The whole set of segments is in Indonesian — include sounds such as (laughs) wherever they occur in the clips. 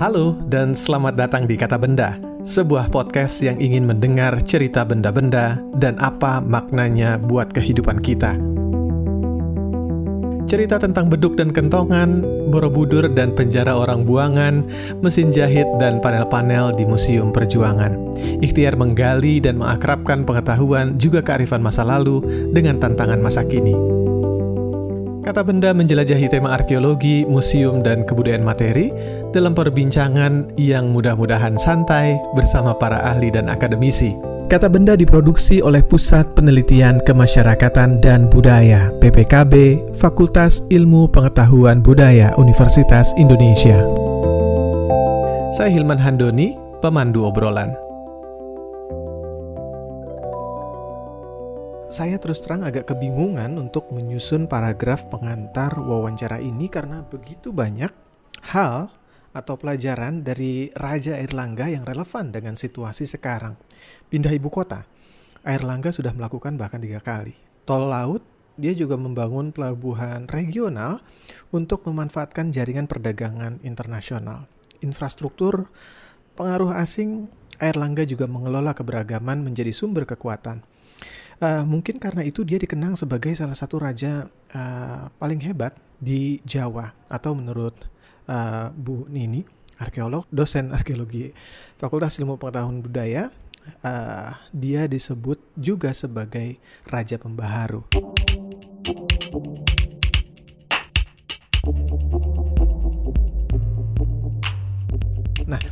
Halo dan selamat datang di Kata Benda, sebuah podcast yang ingin mendengar cerita benda-benda dan apa maknanya buat kehidupan kita. Cerita tentang beduk dan kentongan, borobudur dan penjara orang buangan, mesin jahit dan panel-panel di Museum Perjuangan. Ikhtiar menggali dan mengakrabkan pengetahuan juga kearifan masa lalu dengan tantangan masa kini. Kata benda menjelajahi tema arkeologi, museum, dan kebudayaan materi dalam perbincangan yang mudah-mudahan santai bersama para ahli dan akademisi. Kata benda diproduksi oleh Pusat Penelitian Kemasyarakatan dan Budaya PPKB Fakultas Ilmu Pengetahuan Budaya Universitas Indonesia. Saya Hilman Handoni, pemandu obrolan. saya terus terang agak kebingungan untuk menyusun paragraf pengantar wawancara ini karena begitu banyak hal atau pelajaran dari Raja Airlangga yang relevan dengan situasi sekarang. Pindah ibu kota, Airlangga sudah melakukan bahkan tiga kali. Tol laut, dia juga membangun pelabuhan regional untuk memanfaatkan jaringan perdagangan internasional. Infrastruktur, pengaruh asing, Airlangga juga mengelola keberagaman menjadi sumber kekuatan Uh, mungkin karena itu dia dikenang sebagai salah satu raja uh, paling hebat di Jawa atau menurut uh, Bu Nini, arkeolog, dosen arkeologi Fakultas Ilmu Pengetahuan Budaya, uh, dia disebut juga sebagai raja pembaharu. Nah,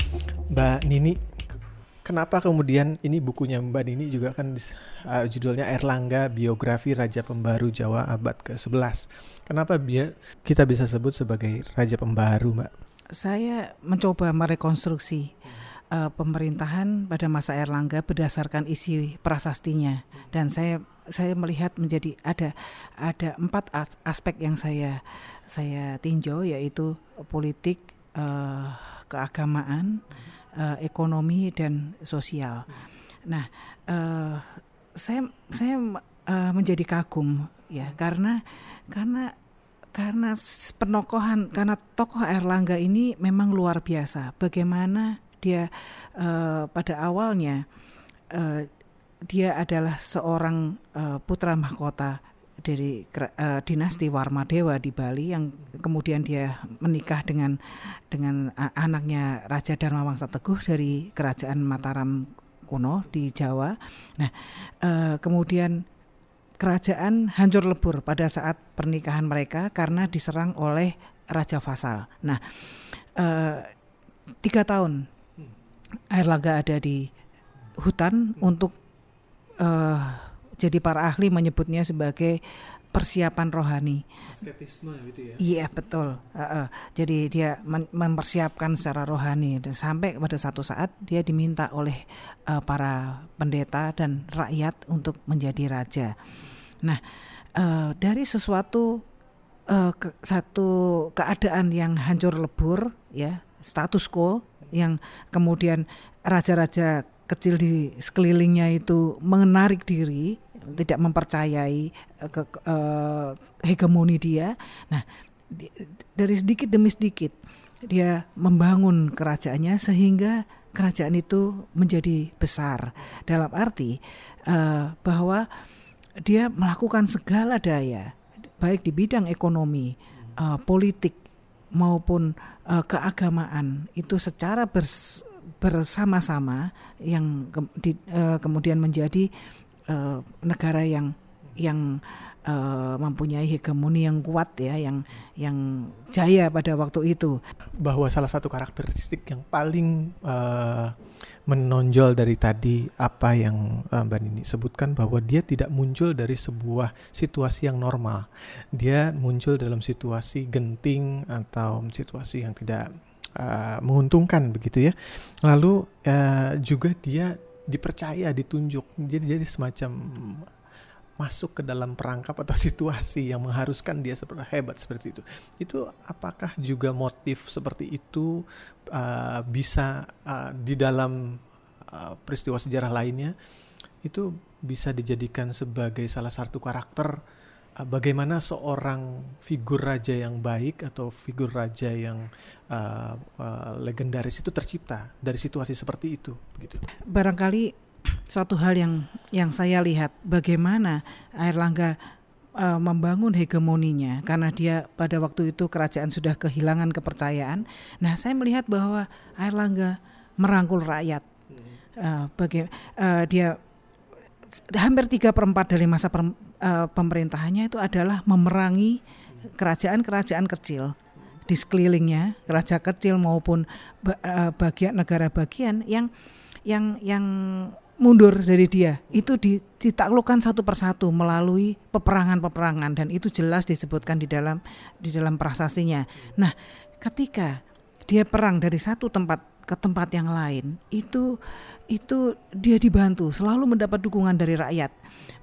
Mbak Nini kenapa kemudian ini bukunya Mbak Nini juga kan uh, judulnya Erlangga Biografi Raja Pembaru Jawa abad ke-11. Kenapa dia kita bisa sebut sebagai Raja Pembaru, Mbak? Saya mencoba merekonstruksi uh, pemerintahan pada masa Erlangga berdasarkan isi prasastinya dan saya saya melihat menjadi ada ada empat aspek yang saya saya tinjau yaitu politik, uh, keagamaan, uh, ekonomi dan sosial. Nah, uh, saya saya uh, menjadi kagum ya karena karena karena penokohan karena tokoh Erlangga ini memang luar biasa. Bagaimana dia uh, pada awalnya uh, dia adalah seorang uh, putra mahkota dari uh, dinasti Warmadewa di Bali yang kemudian dia menikah dengan dengan uh, anaknya Raja Dharma Wangsa Teguh dari kerajaan Mataram kuno di Jawa. Nah, uh, kemudian kerajaan hancur lebur pada saat pernikahan mereka karena diserang oleh Raja Fasal. Nah, uh, tiga tahun Airlaga ada di hutan untuk uh, jadi para ahli menyebutnya sebagai persiapan rohani. Asketisme gitu ya. Iya betul. Uh, uh. Jadi dia mempersiapkan secara rohani dan sampai pada satu saat dia diminta oleh uh, para pendeta dan rakyat untuk menjadi raja. Nah uh, dari sesuatu uh, ke, satu keadaan yang hancur lebur ya status quo yang kemudian raja-raja kecil di sekelilingnya itu menarik diri tidak mempercayai uh, ke, uh, hegemoni dia. Nah, di, dari sedikit demi sedikit dia membangun kerajaannya sehingga kerajaan itu menjadi besar. Dalam arti uh, bahwa dia melakukan segala daya, baik di bidang ekonomi, uh, politik maupun uh, keagamaan itu secara bers, bersama-sama yang ke, di, uh, kemudian menjadi uh, negara yang yang uh, mempunyai hegemoni yang kuat ya, yang yang jaya pada waktu itu. Bahwa salah satu karakteristik yang paling uh, menonjol dari tadi apa yang uh, Mbak Nini sebutkan bahwa dia tidak muncul dari sebuah situasi yang normal. Dia muncul dalam situasi genting atau situasi yang tidak uh, menguntungkan begitu ya. Lalu uh, juga dia dipercaya, ditunjuk. Jadi jadi semacam masuk ke dalam perangkap atau (laughs) situasi yang mengharuskan dia seperti hebat seperti itu. Itu apakah juga motif seperti itu uh, bisa uh, di dalam uh, peristiwa sejarah lainnya itu bisa dijadikan sebagai salah satu karakter bagaimana seorang figur raja yang baik atau figur raja yang uh, uh, legendaris itu tercipta dari situasi seperti itu begitu. Barangkali satu hal yang yang saya lihat bagaimana Airlangga uh, membangun hegemoninya karena dia pada waktu itu kerajaan sudah kehilangan kepercayaan. Nah, saya melihat bahwa Airlangga merangkul rakyat. Uh, baga- uh, dia hampir tiga perempat dari masa per, uh, pemerintahannya itu adalah memerangi kerajaan-kerajaan kecil di sekelilingnya, kerajaan kecil maupun uh, bagian negara bagian yang yang yang mundur dari dia itu ditaklukkan satu persatu melalui peperangan-peperangan dan itu jelas disebutkan di dalam di dalam prasastinya. Nah, ketika dia perang dari satu tempat ke tempat yang lain, itu itu dia dibantu, selalu mendapat dukungan dari rakyat.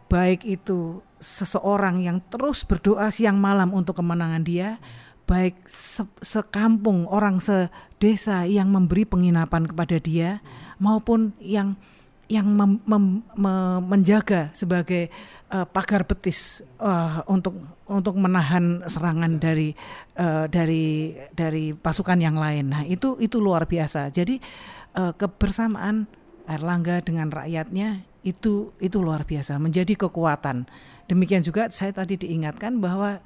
Baik itu seseorang yang terus berdoa siang malam untuk kemenangan dia, baik se sekampung orang sedesa yang memberi penginapan kepada dia maupun yang yang mem, mem, me, menjaga sebagai uh, pagar betis uh, untuk untuk menahan serangan dari uh, dari dari pasukan yang lain. Nah itu itu luar biasa. Jadi uh, kebersamaan Erlangga dengan rakyatnya itu itu luar biasa menjadi kekuatan. Demikian juga saya tadi diingatkan bahwa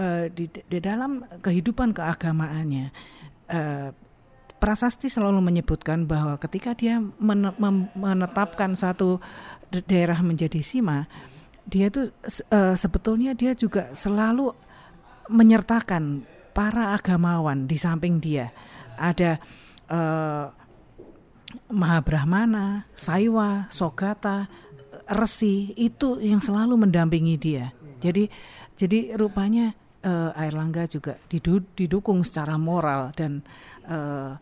uh, di, di dalam kehidupan keagamaannya. Uh, prasasti selalu menyebutkan bahwa ketika dia menetapkan satu daerah menjadi sima, dia itu uh, sebetulnya dia juga selalu menyertakan para agamawan di samping dia. Ada uh, Mahabrahmana, Saiwa, Sogata, Resi itu yang selalu mendampingi dia. Jadi jadi rupanya uh, Airlangga juga didukung secara moral dan uh,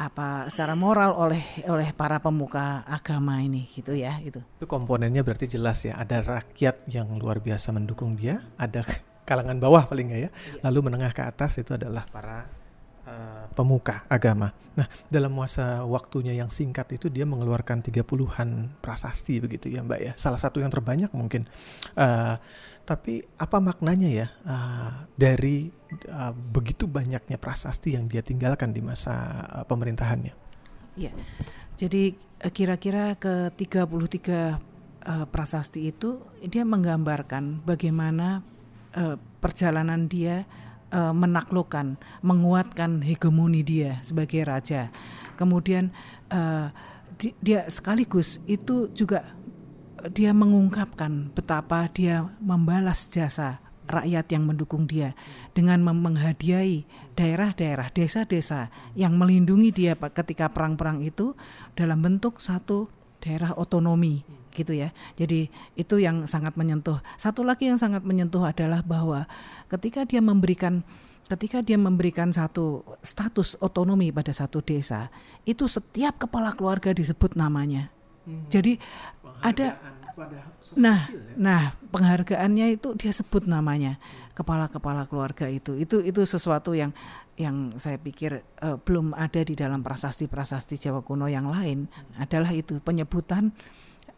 apa secara moral oleh oleh para pemuka agama ini gitu ya itu. Itu komponennya berarti jelas ya ada rakyat yang luar biasa mendukung dia, ada kalangan bawah paling nggak ya, lalu menengah ke atas itu adalah para uh, pemuka agama. Nah dalam masa waktunya yang singkat itu dia mengeluarkan 30-an prasasti begitu ya Mbak ya, salah satu yang terbanyak mungkin. Uh, tapi apa maknanya ya uh, dari uh, begitu banyaknya prasasti yang dia tinggalkan di masa uh, pemerintahannya? Ya, jadi kira-kira ke 33 uh, prasasti itu dia menggambarkan bagaimana uh, perjalanan dia uh, menaklukkan, menguatkan hegemoni dia sebagai raja. Kemudian uh, di, dia sekaligus itu juga dia mengungkapkan betapa dia membalas jasa rakyat yang mendukung dia dengan menghadiahi daerah-daerah, desa-desa yang melindungi dia ketika perang-perang itu dalam bentuk satu daerah otonomi gitu ya. Jadi itu yang sangat menyentuh. Satu lagi yang sangat menyentuh adalah bahwa ketika dia memberikan ketika dia memberikan satu status otonomi pada satu desa, itu setiap kepala keluarga disebut namanya. Hmm. Jadi ada nah ya? nah penghargaannya itu dia sebut namanya kepala-kepala keluarga itu itu itu sesuatu yang yang saya pikir uh, belum ada di dalam prasasti-prasasti Jawa kuno yang lain adalah itu penyebutan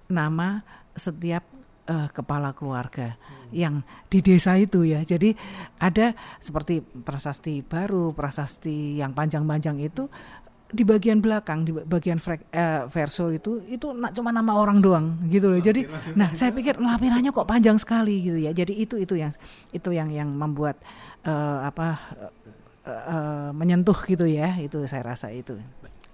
nama setiap uh, kepala keluarga hmm. yang di desa itu ya. Jadi ada seperti prasasti baru, prasasti yang panjang-panjang itu di bagian belakang di bagian frek, uh, verso itu itu cuma nama orang doang gitu loh. Jadi nah saya pikir lampirannya kok panjang sekali gitu ya. Jadi itu itu yang itu yang yang membuat uh, apa uh, uh, menyentuh gitu ya. Itu saya rasa itu.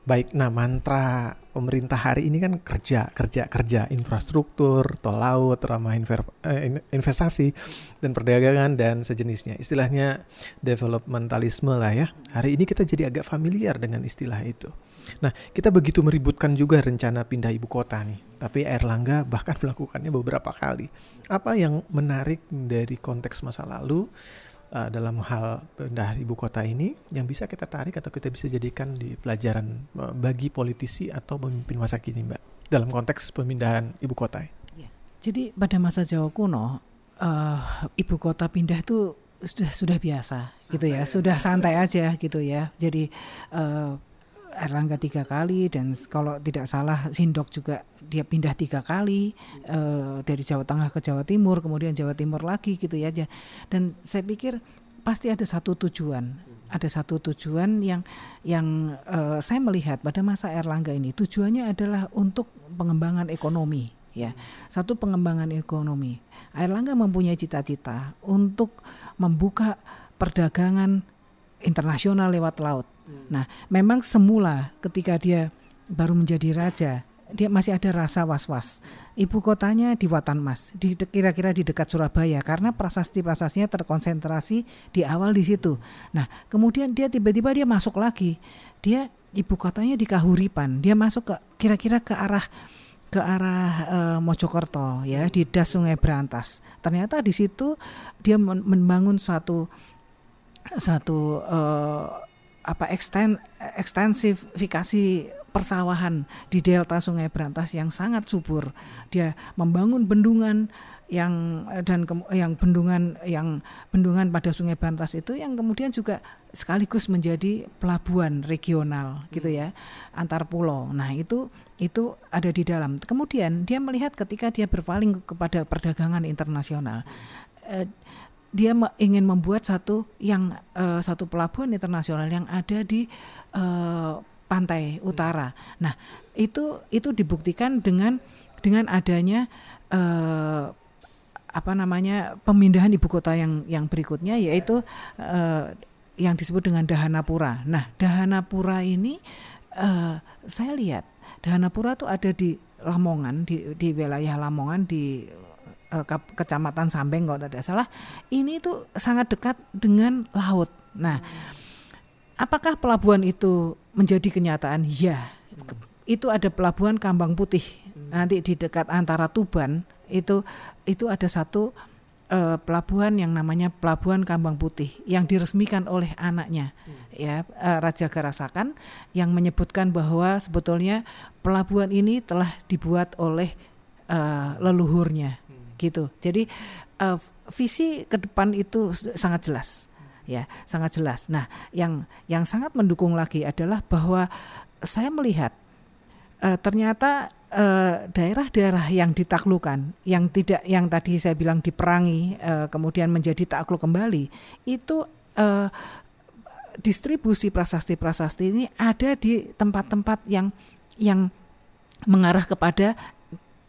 Baik, nah mantra pemerintah hari ini kan kerja, kerja, kerja, infrastruktur, tol laut, ramah eh, investasi, dan perdagangan dan sejenisnya. Istilahnya developmentalisme lah ya. Hari ini kita jadi agak familiar dengan istilah itu. Nah, kita begitu meributkan juga rencana pindah ibu kota nih. Tapi Erlangga bahkan (laughs) melakukannya beberapa kali. Apa yang menarik dari konteks masa lalu uh, dalam hal pindah ibu kota ini yang bisa kita tarik atau kita bisa jadikan di pelajaran uh, bagi politisi atau pemimpin masa kini, Mbak, dalam konteks pemindahan ibu kota? Ya. Jadi pada masa Jawa kuno, uh, ibu kota pindah itu sudah sudah biasa santai gitu ya, sudah santai aja gitu ya. Jadi uh, Erlangga tiga kali dan kalau tidak salah Sindok juga dia pindah tiga kali uh, dari Jawa Tengah ke Jawa Timur kemudian Jawa Timur lagi gitu ya dan saya pikir pasti ada satu tujuan ada satu tujuan yang yang uh, saya melihat pada masa Erlangga ini tujuannya adalah untuk pengembangan ekonomi ya. Satu pengembangan ekonomi. Erlangga mempunyai cita-cita untuk membuka perdagangan internasional lewat laut. Hmm. Nah, memang semula ketika dia baru menjadi raja, dia masih ada rasa was-was. Ibu kotanya di Watan Mas, di kira-kira di dekat Surabaya karena prasasti-prasastinya terkonsentrasi di awal di situ. Nah, kemudian dia tiba-tiba dia masuk lagi. Dia ibu kotanya di Kahuripan. Dia masuk ke kira-kira ke arah ke arah uh, Mojokerto ya di Das Sungai Berantas. Ternyata di situ dia membangun suatu satu uh, apa eksten, ekstensifikasi persawahan di delta Sungai Berantas yang sangat subur. Dia membangun bendungan yang dan ke, yang bendungan yang bendungan pada Sungai Berantas itu yang kemudian juga sekaligus menjadi pelabuhan regional gitu ya antar pulau. Nah, itu itu ada di dalam. Kemudian dia melihat ketika dia berpaling kepada perdagangan internasional eh, dia ingin membuat satu yang uh, satu pelabuhan internasional yang ada di uh, pantai utara. Nah, itu itu dibuktikan dengan dengan adanya uh, apa namanya pemindahan ibu kota yang yang berikutnya yaitu uh, yang disebut dengan Dahanapura. Nah, Dahanapura ini uh, saya lihat Dahanapura itu ada di Lamongan di di wilayah Lamongan di uh, ke kecamatan Sambeng kalau tidak salah ini tuh sangat dekat dengan laut. Nah, apakah pelabuhan itu menjadi kenyataan? Ya, itu ada pelabuhan Kambang Putih nanti di dekat antara Tuban itu itu ada satu uh, pelabuhan yang namanya Pelabuhan Kambang Putih yang diresmikan oleh anaknya hmm. ya uh, Raja Garasakan yang menyebutkan bahwa sebetulnya pelabuhan ini telah dibuat oleh uh, leluhurnya gitu. Jadi uh, visi ke depan itu sangat jelas ya, sangat jelas. Nah, yang yang sangat mendukung lagi adalah bahwa saya melihat uh, ternyata daerah-daerah uh, yang ditaklukkan, yang tidak, yang tadi saya bilang diperangi, kemudian menjadi takluk kembali, itu distribusi prasasti-prasasti ini ada di tempat-tempat yang yang mengarah kepada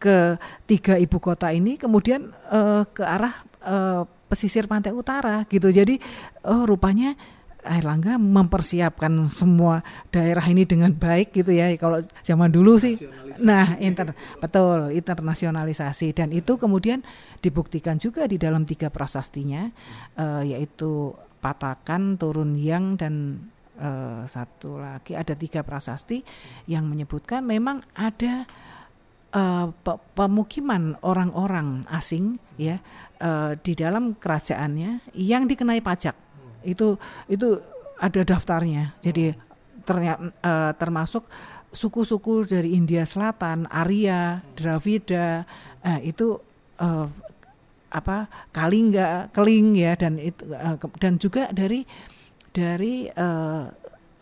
ke tiga ibu kota ini kemudian uh, ke arah uh, pesisir pantai utara gitu. Jadi oh rupanya Airlangga mempersiapkan semua daerah ini dengan baik gitu ya. Kalau zaman dulu sih, nah inter betul internasionalisasi dan itu kemudian dibuktikan juga di dalam tiga prasastinya, uh, yaitu Patakan, Turun Yang dan uh, satu lagi ada tiga prasasti yang menyebutkan memang ada uh, pemukiman orang-orang asing ya uh, di dalam kerajaannya yang dikenai pajak. Itu itu ada daftarnya. Jadi ternyata uh, termasuk suku-suku dari India Selatan Arya Dravida uh, itu uh, apa Kalingga Keling ya dan itu uh, dan juga dari dari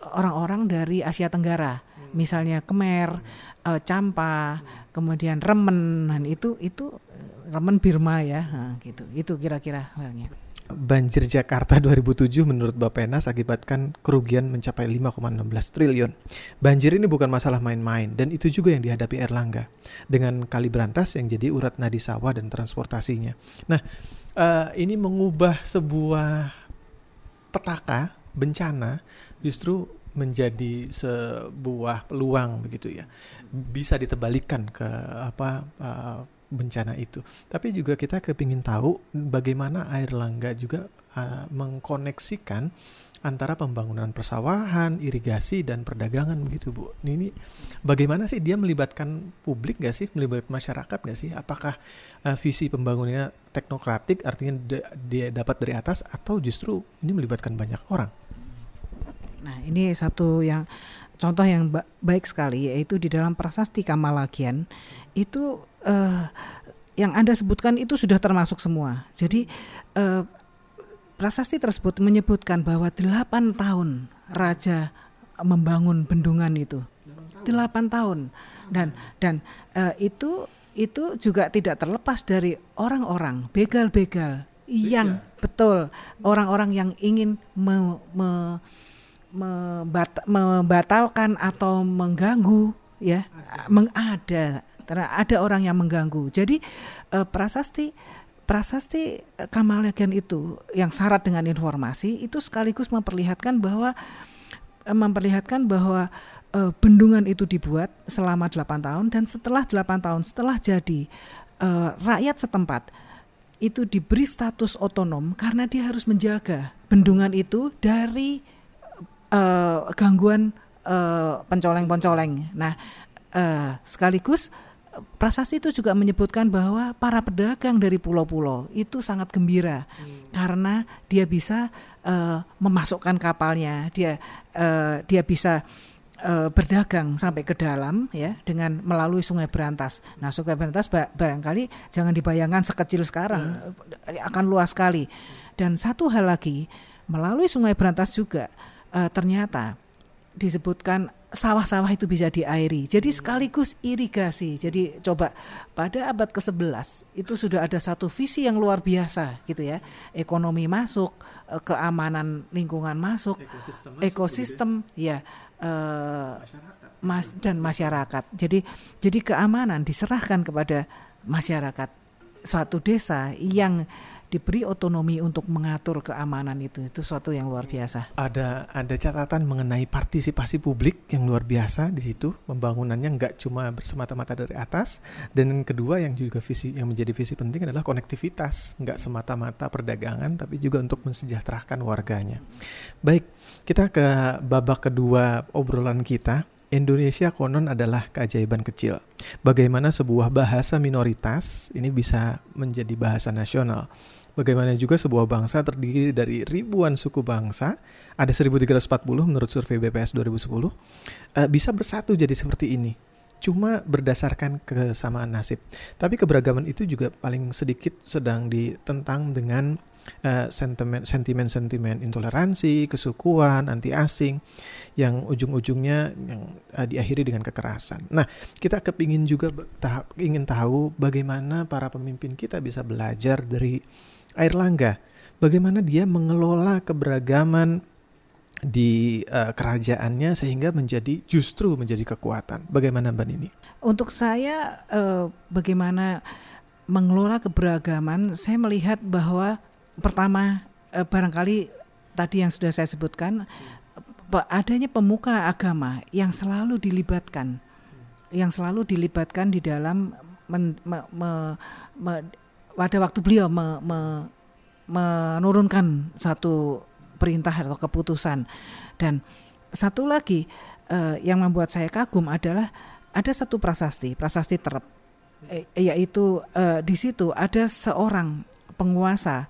orang-orang uh, dari Asia Tenggara misalnya Khmer uh, Campa kemudian remen dan itu itu eh, remen Birma ya nah, gitu itu kira-kira halnya Banjir Jakarta (laughs) 2007 menurut Bapenas akibatkan kerugian mencapai 5,16 triliun. Banjir ini bukan masalah main-main dan itu juga yang dihadapi Erlangga dengan kali berantas yang jadi urat nadi sawah dan transportasinya. Nah, uh, ini mengubah sebuah petaka bencana justru menjadi sebuah peluang begitu ya bisa ditebalikan ke apa uh, bencana itu tapi juga kita kepingin tahu bagaimana air langga juga uh, mengkoneksikan antara pembangunan persawahan, irigasi dan perdagangan begitu bu. Ini bagaimana sih dia melibatkan publik gak sih, melibatkan masyarakat gak sih? Apakah uh, visi pembangunannya teknokratik, artinya dia dapat dari atas, atau justru ini melibatkan banyak orang? Nah, ini satu yang contoh yang ba baik sekali yaitu di dalam prasasti Kamalagian itu uh, yang Anda sebutkan itu sudah termasuk semua. Jadi uh, prasasti tersebut menyebutkan bahwa delapan tahun Raja membangun bendungan itu. Delapan tahun. Dan dan uh, itu itu juga tidak terlepas dari orang-orang begal-begal yang betul orang-orang yang ingin me, me, membat, membatalkan atau mengganggu ya ada. ada orang yang mengganggu. Jadi uh, prasasti prasasti Kamalagian itu yang syarat dengan informasi itu sekaligus memperlihatkan bahwa memperlihatkan bahwa uh, bendungan itu dibuat selama 8 tahun dan setelah 8 tahun setelah jadi uh, rakyat setempat itu diberi status otonom karena dia harus menjaga bendungan itu dari uh, gangguan uh, pencoleng-pencoleng. Nah, uh, sekaligus prasasti itu juga menyebutkan bahwa para pedagang dari pulau-pulau itu sangat gembira hmm. karena dia bisa uh, memasukkan kapalnya, dia uh, dia bisa uh, berdagang sampai ke dalam ya dengan melalui Sungai Berantas. Nah, Sungai Berantas barangkali jangan dibayangkan sekecil sekarang, hmm. akan luas sekali. Dan satu hal lagi, melalui Sungai Berantas juga uh, ternyata disebutkan sawah-sawah itu bisa diairi. Jadi sekaligus irigasi. Jadi coba pada abad ke-11 itu sudah ada satu visi yang luar biasa gitu ya. Ekonomi masuk, eh, keamanan lingkungan masuk, ekosistem, masuk, ekosistem ya uh, mas dan masyarakat. Jadi jadi keamanan diserahkan kepada masyarakat suatu desa yang diberi otonomi untuk mengatur keamanan itu itu suatu yang luar biasa. Ada ada catatan mengenai partisipasi publik yang luar biasa di situ pembangunannya nggak cuma bersemata-mata dari atas dan yang kedua yang juga visi yang menjadi visi penting adalah konektivitas nggak semata-mata perdagangan tapi juga untuk mensejahterakan warganya. Baik kita ke babak kedua obrolan kita Indonesia konon adalah keajaiban kecil. Bagaimana sebuah bahasa minoritas ini bisa menjadi bahasa nasional. Bagaimana juga sebuah bangsa terdiri dari ribuan suku bangsa, ada 1340 menurut survei BPS 2010, uh, bisa bersatu jadi seperti ini. Cuma berdasarkan kesamaan nasib. Tapi keberagaman itu juga paling sedikit sedang ditentang dengan uh, sentimen sentimen intoleransi, kesukuan, anti asing yang ujung-ujungnya yang uh, diakhiri dengan kekerasan. Nah, kita kepingin juga tahap ingin tahu bagaimana para pemimpin kita bisa belajar dari Air Langga, bagaimana dia mengelola keberagaman di uh, kerajaannya sehingga menjadi justru menjadi kekuatan. Bagaimana Mbak Nini? Untuk saya uh, bagaimana mengelola keberagaman, saya melihat bahwa pertama uh, barangkali tadi yang sudah saya sebutkan adanya pemuka agama yang selalu dilibatkan, yang selalu dilibatkan di dalam men, me, me, me, pada waktu beliau me, me, menurunkan satu perintah atau keputusan. Dan satu lagi uh, yang membuat saya kagum adalah ada satu prasasti prasasti terep eh, yaitu uh, di situ ada seorang penguasa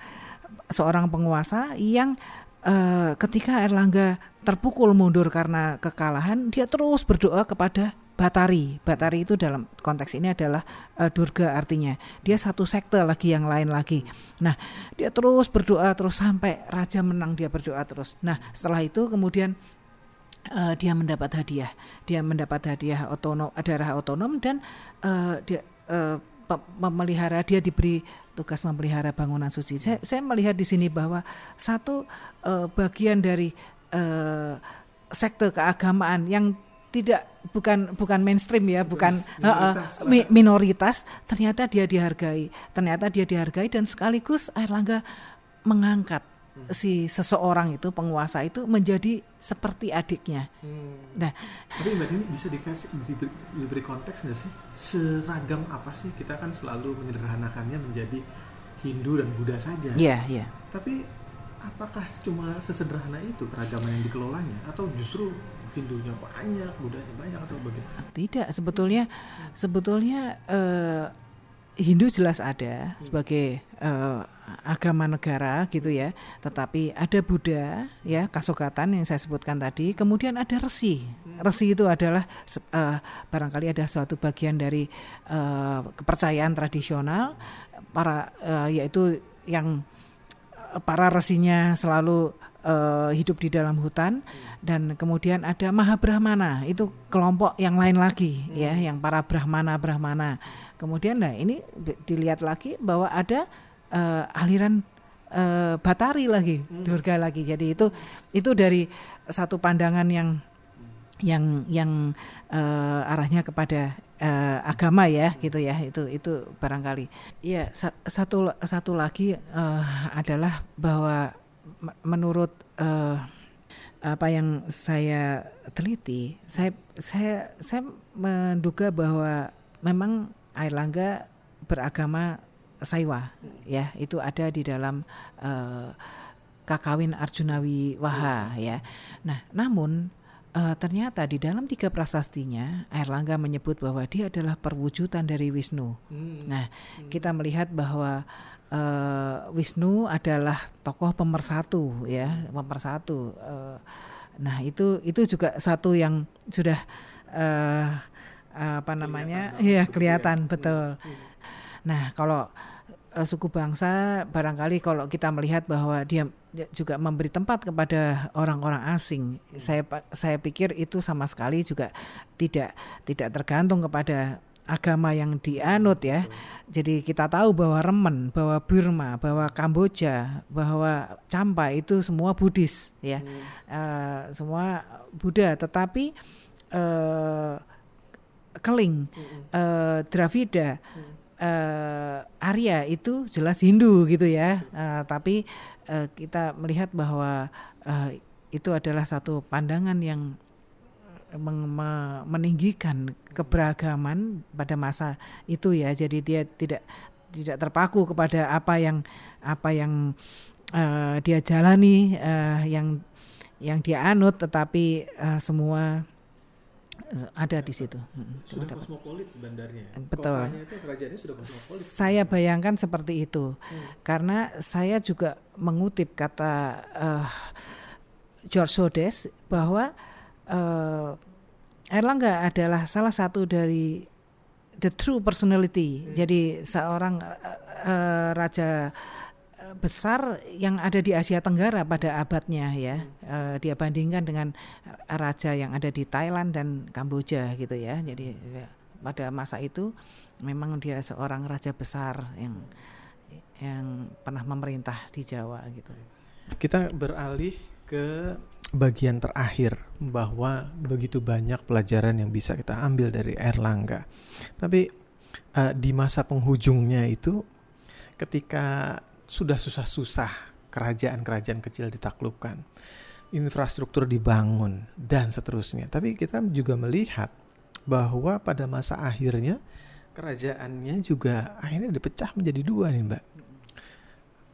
seorang penguasa yang uh, ketika Erlangga terpukul mundur karena kekalahan dia terus berdoa kepada Batari. Batari itu dalam konteks ini adalah uh, Durga artinya. Dia satu sekte lagi yang lain lagi. Nah, dia terus berdoa terus sampai raja menang dia berdoa terus. Nah, setelah itu kemudian uh, dia mendapat hadiah. Dia mendapat hadiah otonom daerah otonom dan uh, dia uh, memelihara dia diberi tugas memelihara bangunan suci. Saya, saya melihat di sini bahwa satu uh, bagian dari uh, sekte keagamaan yang tidak bukan bukan mainstream ya, bukan minoritas, uh, uh, minoritas, ternyata dia dihargai, ternyata dia dihargai dan sekaligus Airlangga mengangkat hmm. si seseorang itu penguasa itu menjadi seperti adiknya. Hmm. Nah, tapi mbak ini bisa dikasih diberi, diberi konteks nggak sih seragam apa sih kita kan selalu menyederhanakannya menjadi Hindu dan Buddha saja. Iya yeah, iya. Yeah. Tapi apakah cuma sesederhana itu keragaman yang dikelolanya atau justru Hindunya banyak, Budanya banyak atau bagaimana? Tidak, sebetulnya sebetulnya uh, Hindu jelas ada hmm. sebagai uh, agama negara gitu ya, tetapi ada Buddha ya kasogatan yang saya sebutkan tadi, kemudian ada resi. Resi itu adalah uh, barangkali ada suatu bagian dari uh, kepercayaan tradisional. Para uh, yaitu yang para resinya selalu uh, hidup di dalam hutan. Dan kemudian ada Mahabrahmana. Itu kelompok yang lain lagi ya yang para Brahmana Brahmana kemudian nah ini dilihat lagi bahwa ada uh, aliran uh, Batari lagi hmm. Durga lagi. Jadi itu itu dari satu pandangan yang yang yang uh, arahnya kepada uh, agama ya gitu ya. Itu itu barangkali. Ya sa satu satu lagi uh, adalah bahwa menurut uh, apa yang saya teliti saya saya saya menduga bahwa memang Airlangga beragama Saiwa ya itu ada di dalam uh, kakawin Arjunawi Waha ya nah namun uh, ternyata di dalam tiga prasastinya Airlangga menyebut bahwa dia adalah perwujudan dari Wisnu. Hmm. Nah, hmm. kita melihat bahwa uh, Wisnu adalah tokoh pemersatu ya, pemersatu. Uh, nah, itu itu juga satu yang sudah uh, apa namanya? Kelihatan ya kelihatan ya. betul. Hmm. Nah, kalau uh, suku bangsa barangkali kalau kita melihat bahwa dia juga memberi tempat kepada orang-orang asing saya saya pikir itu sama sekali juga tidak tidak tergantung kepada agama yang dianut ya. Jadi kita tahu bahwa Remen, bahwa Burma, bahwa Kamboja, bahwa Champa itu semua Buddhis ya. Hmm. Uh, semua Buddha, tetapi uh, Keling, uh, Dravida, hmm uh, Arya itu jelas Hindu gitu ya, uh, tapi uh, kita melihat bahwa uh, itu adalah satu pandangan yang meninggikan keberagaman pada masa itu ya, jadi dia tidak tidak terpaku kepada apa yang apa yang uh, dia jalani, uh, yang yang dia anut, tetapi uh, semua ada di situ. Sudah kosmopolit bandarnya. Betul. Itu sudah kosmopolit. Saya bayangkan seperti itu, hmm. karena saya juga mengutip kata uh, George Sodes bahwa uh, Erlangga adalah salah satu dari the true personality. Hmm. Jadi seorang uh, raja besar yang ada di Asia Tenggara pada abadnya ya. Uh, dia bandingkan dengan raja yang ada di Thailand dan Kamboja gitu ya. Jadi ya, pada masa itu memang dia seorang raja besar yang yang pernah memerintah di Jawa gitu. Kita beralih ke bagian terakhir bahwa begitu banyak pelajaran yang bisa kita ambil dari Erlangga. Tapi uh, di masa penghujungnya itu ketika sudah susah-susah kerajaan-kerajaan kecil ditaklukkan, infrastruktur dibangun dan seterusnya. Tapi kita juga melihat bahwa pada masa akhirnya kerajaannya juga akhirnya dipecah menjadi dua nih Mbak.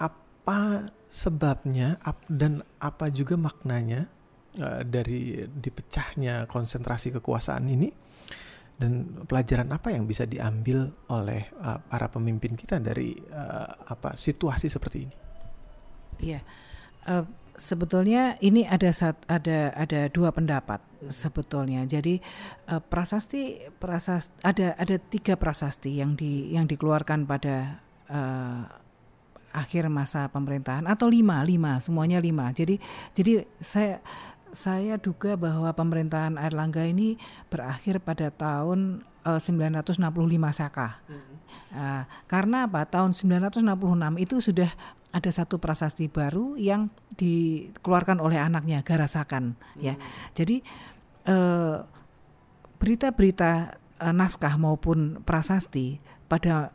Apa sebabnya dan apa juga maknanya uh, dari dipecahnya konsentrasi kekuasaan ini? Dan pelajaran apa yang bisa diambil oleh uh, para pemimpin kita dari uh, apa situasi seperti ini? Iya, uh, sebetulnya ini ada saat ada ada dua pendapat sebetulnya. Jadi uh, prasasti prasasti ada ada tiga prasasti yang di yang dikeluarkan pada uh, akhir masa pemerintahan atau lima lima semuanya lima. Jadi jadi saya saya duga bahwa pemerintahan Airlangga ini berakhir pada tahun uh, 965 Saka. Hmm. Uh, karena apa? Tahun 966 itu sudah ada satu prasasti baru yang dikeluarkan oleh anaknya Garasakan ya. hmm. ya. Jadi uh, berita-berita uh, naskah maupun prasasti pada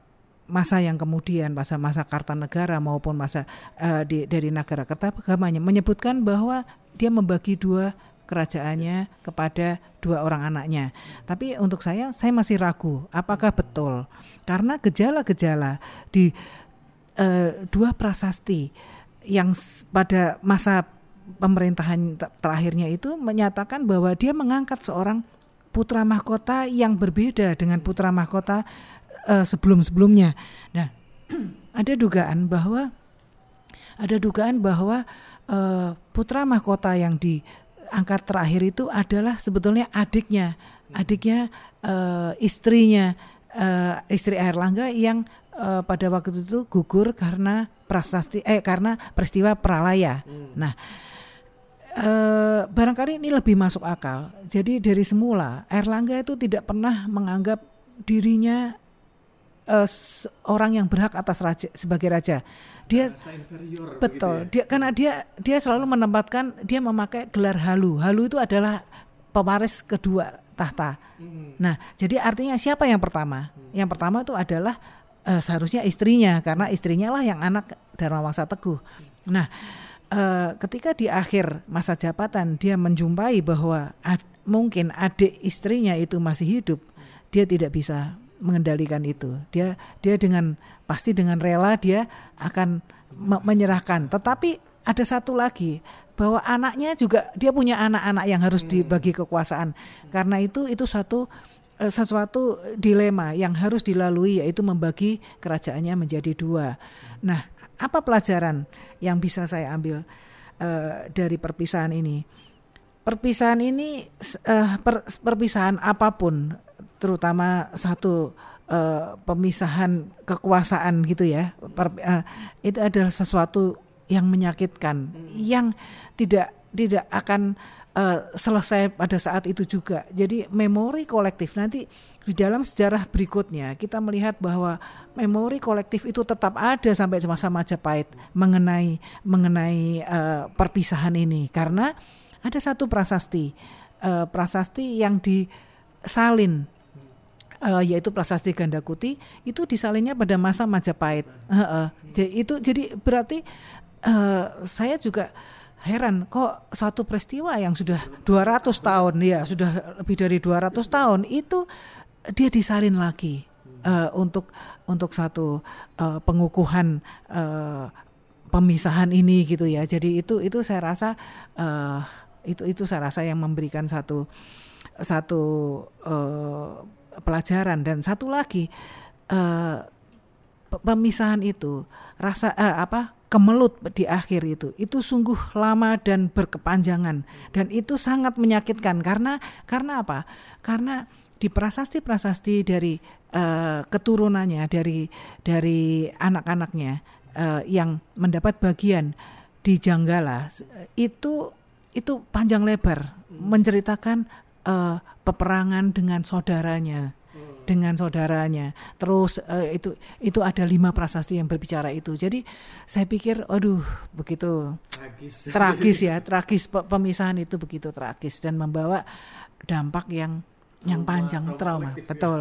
masa yang kemudian masa masa Kartanegara maupun masa uh, di, dari negara Kertapagamanya menyebutkan bahwa dia membagi dua kerajaannya kepada dua orang anaknya. Tapi untuk saya, saya masih ragu apakah betul karena gejala-gejala di uh, dua prasasti yang pada masa pemerintahan terakhirnya itu menyatakan bahwa dia mengangkat seorang putra mahkota yang berbeda dengan putra mahkota uh, sebelum-sebelumnya. Nah, (clears throat) ada dugaan bahwa ada dugaan bahwa uh, putra mahkota yang diangkat terakhir itu adalah sebetulnya adiknya, adiknya uh, istrinya uh, istri Airlangga yang uh, pada waktu itu gugur karena prasasti eh karena peristiwa pralaya. Hmm. Nah, uh, barangkali ini lebih masuk akal. Jadi dari semula Erlangga itu tidak pernah menganggap dirinya uh, orang yang berhak atas raja sebagai raja. Dia betul. Ya? Dia karena dia dia selalu menempatkan dia memakai gelar halu. Halu itu adalah pewaris kedua tahta. Hmm. Nah, jadi artinya siapa yang pertama? Hmm. Yang pertama itu adalah uh, seharusnya istrinya karena istrinya lah yang anak Dharma Wangsa Teguh. Nah, uh, ketika di akhir masa jabatan dia menjumpai bahwa ad, mungkin adik istrinya itu masih hidup, dia tidak bisa mengendalikan itu. Dia dia dengan pasti dengan rela dia akan me menyerahkan. Tetapi ada satu lagi bahwa anaknya juga dia punya anak-anak yang harus hmm. dibagi kekuasaan. Karena itu itu satu eh, sesuatu dilema yang harus dilalui yaitu membagi kerajaannya menjadi dua. Nah, apa pelajaran yang bisa saya ambil uh, dari perpisahan ini? Perpisahan ini uh, per, perpisahan apa pun terutama satu uh, pemisahan kekuasaan gitu ya per, uh, itu adalah sesuatu yang menyakitkan hmm. yang tidak tidak akan uh, selesai pada saat itu juga. Jadi memori kolektif nanti di dalam sejarah berikutnya kita melihat bahwa memori kolektif itu tetap ada sampai masa Majapahit mengenai mengenai uh, perpisahan ini karena ada satu prasasti uh, prasasti yang disalin uh, yaitu prasasti Gandakuti itu disalinnya pada masa Majapahit. Uh, uh, jadi itu jadi berarti uh, saya juga heran kok satu peristiwa yang sudah 200 tahun ya sudah lebih dari 200 tahun itu dia disalin lagi uh, untuk untuk satu uh, pengukuhan uh, pemisahan ini gitu ya. Jadi itu itu saya rasa uh, itu itu saya rasa yang memberikan satu satu uh, pelajaran. Dan satu lagi uh, pemisahan itu rasa uh, apa kemelut di akhir itu itu sungguh lama dan berkepanjangan. Dan itu sangat menyakitkan. Karena karena apa? Karena di prasasti-prasasti dari uh, keturunannya dari dari anak-anaknya uh, yang mendapat bagian di Janggala itu itu panjang lebar menceritakan uh, peperangan dengan saudaranya dengan saudaranya. Terus uh, itu itu ada lima prasasti yang berbicara itu. Jadi saya pikir, aduh, begitu tragis, tragis ya, (laughs) tragis pemisahan itu begitu tragis dan membawa dampak yang trauma, yang panjang trauma, trauma. Ya. betul.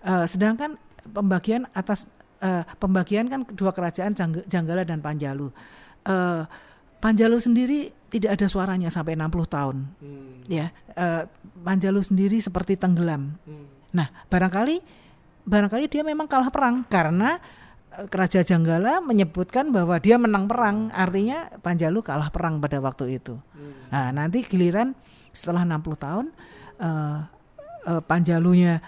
Uh, sedangkan pembagian atas uh, pembagian kan dua kerajaan Janggala dan Panjalu. Uh, Panjalu sendiri tidak ada suaranya sampai 60 tahun. Hmm. Ya, uh, Panjalu sendiri seperti tenggelam. Hmm. Nah, barangkali barangkali dia memang kalah perang karena uh, Keraja Janggala menyebutkan bahwa dia menang perang, artinya Panjalu kalah perang pada waktu itu. Hmm. Nah, nanti giliran setelah 60 tahun uh, uh, Panjalunya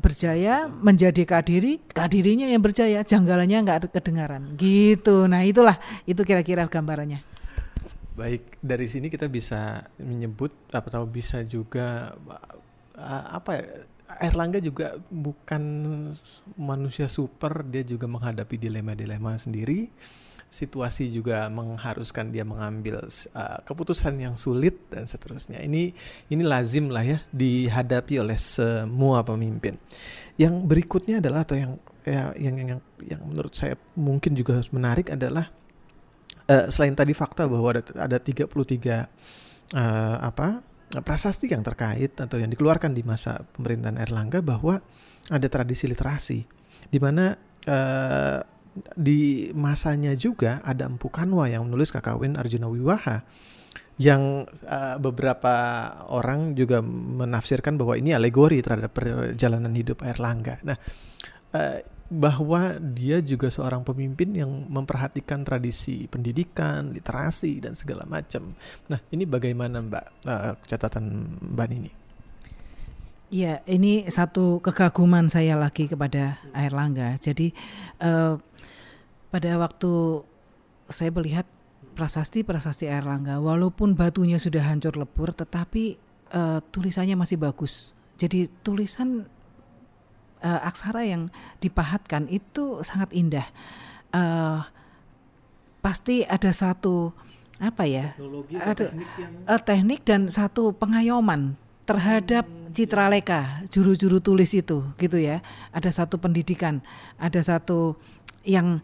berjaya menjadi kadiri, kadirinya yang berjaya, janggalanya nggak kedengaran. Gitu. Nah, itulah itu kira-kira gambarannya. Baik, dari sini kita bisa menyebut atau bisa juga apa ya? Erlangga juga bukan manusia super, dia juga menghadapi dilema-dilema sendiri. Situasi juga mengharuskan dia mengambil uh, keputusan yang sulit dan seterusnya. Ini ini lazim lah ya dihadapi oleh semua pemimpin. Yang berikutnya adalah atau yang ya, yang yang yang menurut saya mungkin juga menarik adalah uh, selain tadi fakta bahwa ada ada 33 uh, eh, apa prasasti yang terkait atau yang dikeluarkan di masa pemerintahan Erlangga bahwa ada tradisi literasi di mana uh, di masanya juga ada Empu Kanwa yang menulis Kakawin Arjuna Wiwaha yang uh, beberapa orang juga menafsirkan bahwa ini alegori terhadap perjalanan hidup Erlangga. Nah, uh, bahwa dia juga seorang pemimpin yang memperhatikan tradisi pendidikan, literasi dan segala macam. Nah, ini bagaimana Mbak uh, catatan Mbak ini? Ya, ini satu kekaguman saya lagi kepada Air Langga. Jadi uh, pada waktu saya melihat prasasti-prasasti Air Langga, walaupun batunya sudah hancur lebur, tetapi uh, tulisannya masih bagus. Jadi tulisan uh, aksara yang dipahatkan itu sangat indah. Uh, pasti ada satu apa ya Teknologi ada teknik yang eh, teknik dan satu pengayoman terhadap citra leka juru-juru tulis itu gitu ya. Ada satu pendidikan ada satu yang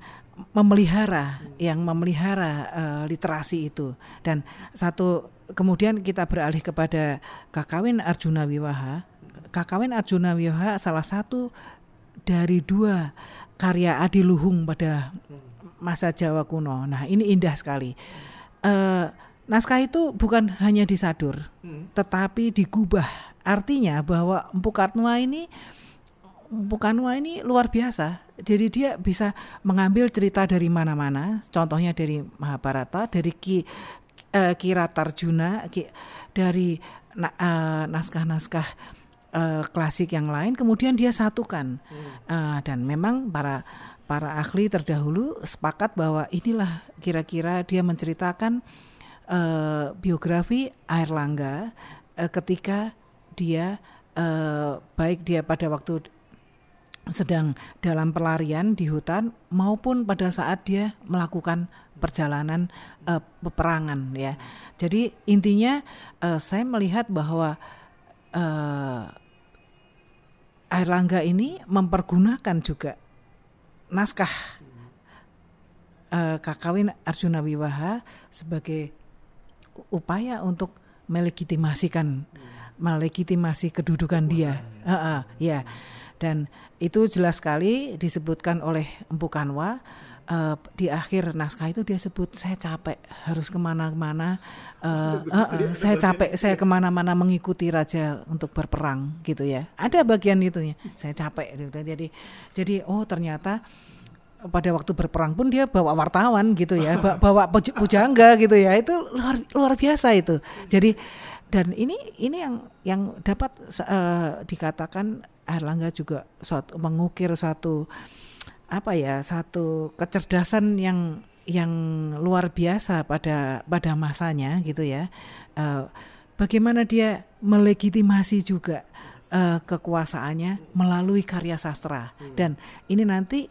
memelihara yang memelihara eh, literasi itu. Dan satu kemudian kita beralih kepada Kakawin Arjuna Wiwaha Kakawin Arjuna Wiwaha salah satu dari dua karya Adiluhung pada masa Jawa kuno nah ini indah sekali Eh, naskah itu bukan hanya disadur Hmm. tetapi digubah. Artinya bahwa Empu Kartwa ini Empu Kartwa ini luar biasa. Jadi dia bisa mengambil cerita dari mana-mana, contohnya dari Mahabharata, dari Ki eh, Kiratarjuna, Ki- dari eh, naskah-naskah eh, klasik yang lain, kemudian dia satukan. Eh, dan memang para para ahli terdahulu sepakat bahwa inilah kira-kira dia menceritakan eh, biografi Airlangga eh, ketika dia eh, baik dia pada waktu sedang dalam pelarian di hutan maupun pada saat dia melakukan perjalanan eh, peperangan ya. Jadi intinya eh, saya melihat bahwa eh, Airlangga ini mempergunakan juga naskah eh, Kakawin Arjuna Wiwaha sebagai upaya untuk melegitimasikan melegitimasi kedudukan dia. Heeh, ya. Dan itu jelas sekali disebutkan oleh Empu Kanwa eh, di akhir naskah itu dia sebut saya capek harus ke mana-mana. Eh, eh, eh, saya capek saya ke mana-mana mengikuti raja untuk berperang gitu ya. Ada bagian itunya saya capek gitu. jadi jadi oh ternyata pada waktu berperang pun dia bawa wartawan gitu ya ba- (laughs) bawa puj- pujangga gitu ya. Itu luar luar biasa itu. Jadi dan ini ini yang yang dapat eh, dikatakan Erlangga juga suatu mengukir satu apa ya satu kecerdasan yang yang luar biasa pada pada masanya gitu ya. Eh, bagaimana dia melegitimasi juga eh, kekuasaannya melalui karya sastra. Dan ini nanti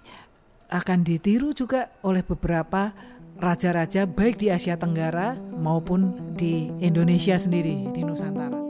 akan ditiru juga oleh beberapa raja-raja baik di Asia Tenggara maupun di Indonesia sendiri di Nusantara.